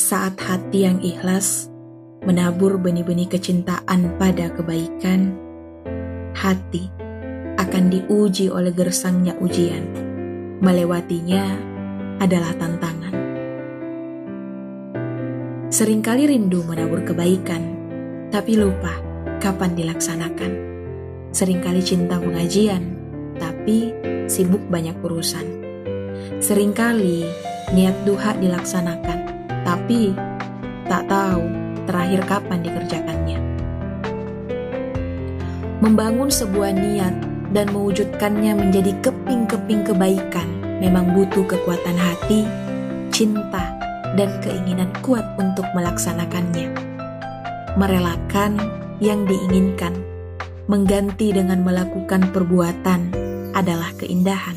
Saat hati yang ikhlas menabur benih-benih kecintaan pada kebaikan, hati akan diuji oleh gersangnya ujian. Melewatinya adalah tantangan. Seringkali rindu menabur kebaikan, tapi lupa kapan dilaksanakan. Seringkali cinta pengajian, tapi sibuk banyak urusan. Seringkali niat duha dilaksanakan, tapi tak tahu terakhir kapan dikerjakannya. Membangun sebuah niat dan mewujudkannya menjadi keping-keping kebaikan memang butuh kekuatan hati, cinta, dan keinginan kuat untuk melaksanakannya. Merelakan yang diinginkan, mengganti dengan melakukan perbuatan adalah keindahan.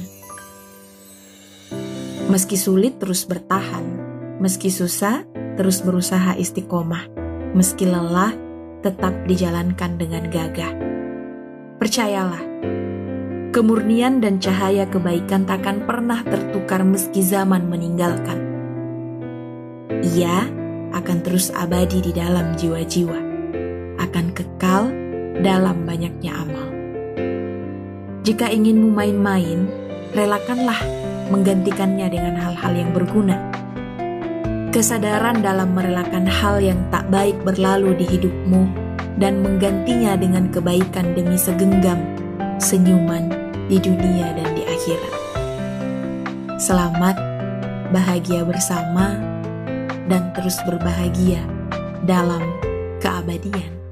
Meski sulit terus bertahan, meski susah terus berusaha istiqomah, meski lelah tetap dijalankan dengan gagah. Percayalah, kemurnian dan cahaya kebaikan takkan pernah tertukar meski zaman meninggalkan. Ia akan terus abadi di dalam jiwa-jiwa, akan kekal dalam banyaknya amal. Jika inginmu main-main, relakanlah menggantikannya dengan hal-hal yang berguna. Kesadaran dalam merelakan hal yang tak baik berlalu di hidupmu dan menggantinya dengan kebaikan demi segenggam senyuman di dunia dan di akhirat. Selamat, bahagia bersama, dan terus berbahagia dalam keabadian.